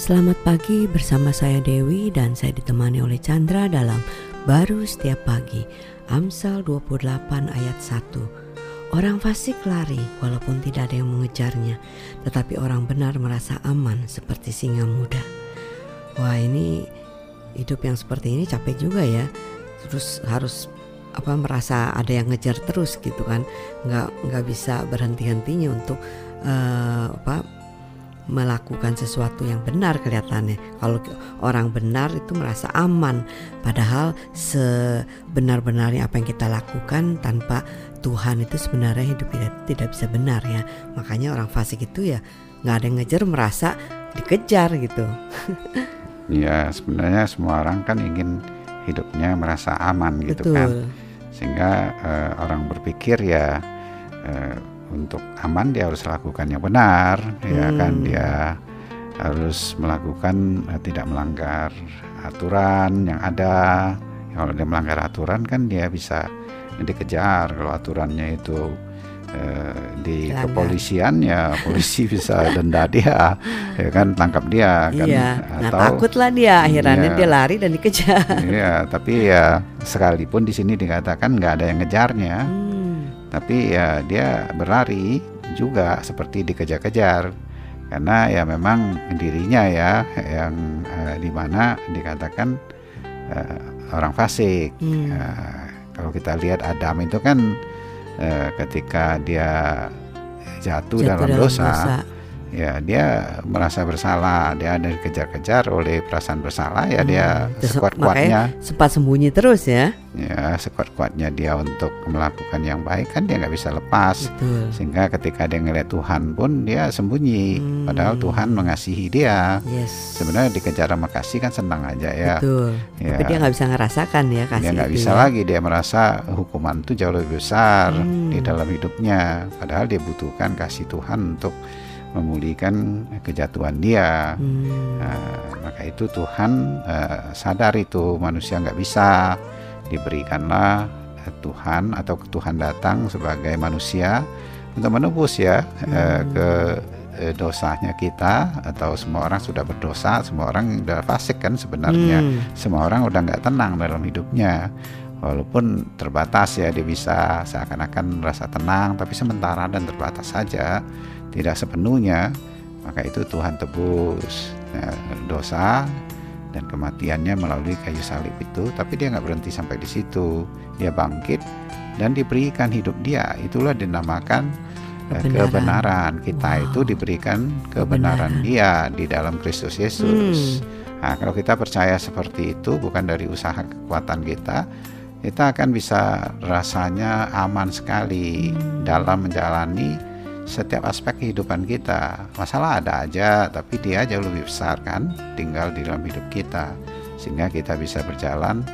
Selamat pagi bersama saya Dewi dan saya ditemani oleh Chandra dalam Baru Setiap Pagi Amsal 28 ayat 1 Orang fasik lari walaupun tidak ada yang mengejarnya Tetapi orang benar merasa aman seperti singa muda. Wah ini hidup yang seperti ini capek juga ya. Terus harus apa merasa ada yang ngejar terus gitu kan. Nggak nggak bisa berhenti hentinya untuk uh, apa melakukan sesuatu yang benar kelihatannya. Kalau orang benar itu merasa aman, padahal sebenar-benarnya apa yang kita lakukan tanpa Tuhan itu sebenarnya hidup tidak tidak bisa benar ya. Makanya orang fasik itu ya nggak ada yang ngejar merasa dikejar gitu. ya sebenarnya semua orang kan ingin hidupnya merasa aman gitu kan. Betul. kan, sehingga uh, orang berpikir ya. Uh, untuk aman dia harus lakukan yang benar hmm. ya kan? Dia harus melakukan uh, tidak melanggar aturan yang ada. Kalau dia melanggar aturan kan dia bisa dikejar. Kalau aturannya itu uh, di Langgar. kepolisian ya polisi bisa denda dia ya kan? Tangkap dia kan? Iya. nah takutlah dia. Akhirnya iya, dia lari dan dikejar. Iya tapi ya sekalipun di sini dikatakan nggak ada yang ngejarnya. Hmm tapi ya dia berlari juga seperti dikejar-kejar karena ya memang dirinya ya yang uh, di mana dikatakan uh, orang fasik. Hmm. Uh, kalau kita lihat Adam itu kan uh, ketika dia jatuh, jatuh dalam, dalam dosa, dosa ya dia merasa bersalah dia ada dikejar-kejar oleh perasaan bersalah ya hmm. dia sekuat-kuatnya sempat sembunyi terus ya ya sekuat-kuatnya dia untuk melakukan yang baik kan dia nggak bisa lepas Betul. sehingga ketika dia ngeliat Tuhan pun dia sembunyi hmm. padahal Tuhan mengasihi dia yes. sebenarnya dikejar sama kasih kan senang aja ya Betul. ya tapi dia nggak bisa ngerasakan ya kasih dia nggak bisa ya. lagi dia merasa hukuman itu jauh lebih besar hmm. di dalam hidupnya padahal dia butuhkan kasih Tuhan untuk memulihkan kejatuhan dia. Hmm. Uh, maka itu Tuhan uh, sadar itu manusia nggak bisa diberikanlah uh, Tuhan atau Tuhan datang sebagai manusia untuk menebus ya hmm. uh, ke uh, dosanya kita atau semua orang sudah berdosa, semua orang sudah fasik kan sebenarnya. Hmm. Semua orang udah nggak tenang dalam hidupnya. Walaupun terbatas ya dia bisa seakan-akan merasa tenang tapi sementara dan terbatas saja tidak sepenuhnya maka itu Tuhan tebus nah, dosa dan kematiannya melalui kayu salib itu tapi dia nggak berhenti sampai di situ dia bangkit dan diberikan hidup dia itulah dinamakan eh, kebenaran, kebenaran. kita wow. itu diberikan kebenaran, kebenaran dia di dalam Kristus Yesus hmm. nah kalau kita percaya seperti itu bukan dari usaha kekuatan kita kita akan bisa rasanya aman sekali dalam menjalani setiap aspek kehidupan kita. Masalah ada aja, tapi dia jauh lebih besar kan, tinggal di dalam hidup kita. Sehingga kita bisa berjalan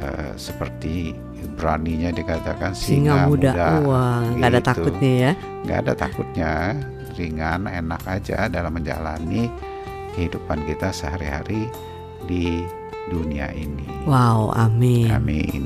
uh, seperti beraninya dikatakan singa, singa muda. muda. Wah, gitu. ada takutnya ya? Nggak ada takutnya, ringan, enak aja dalam menjalani kehidupan kita sehari-hari di dunia ini. Wow, amin. Amin.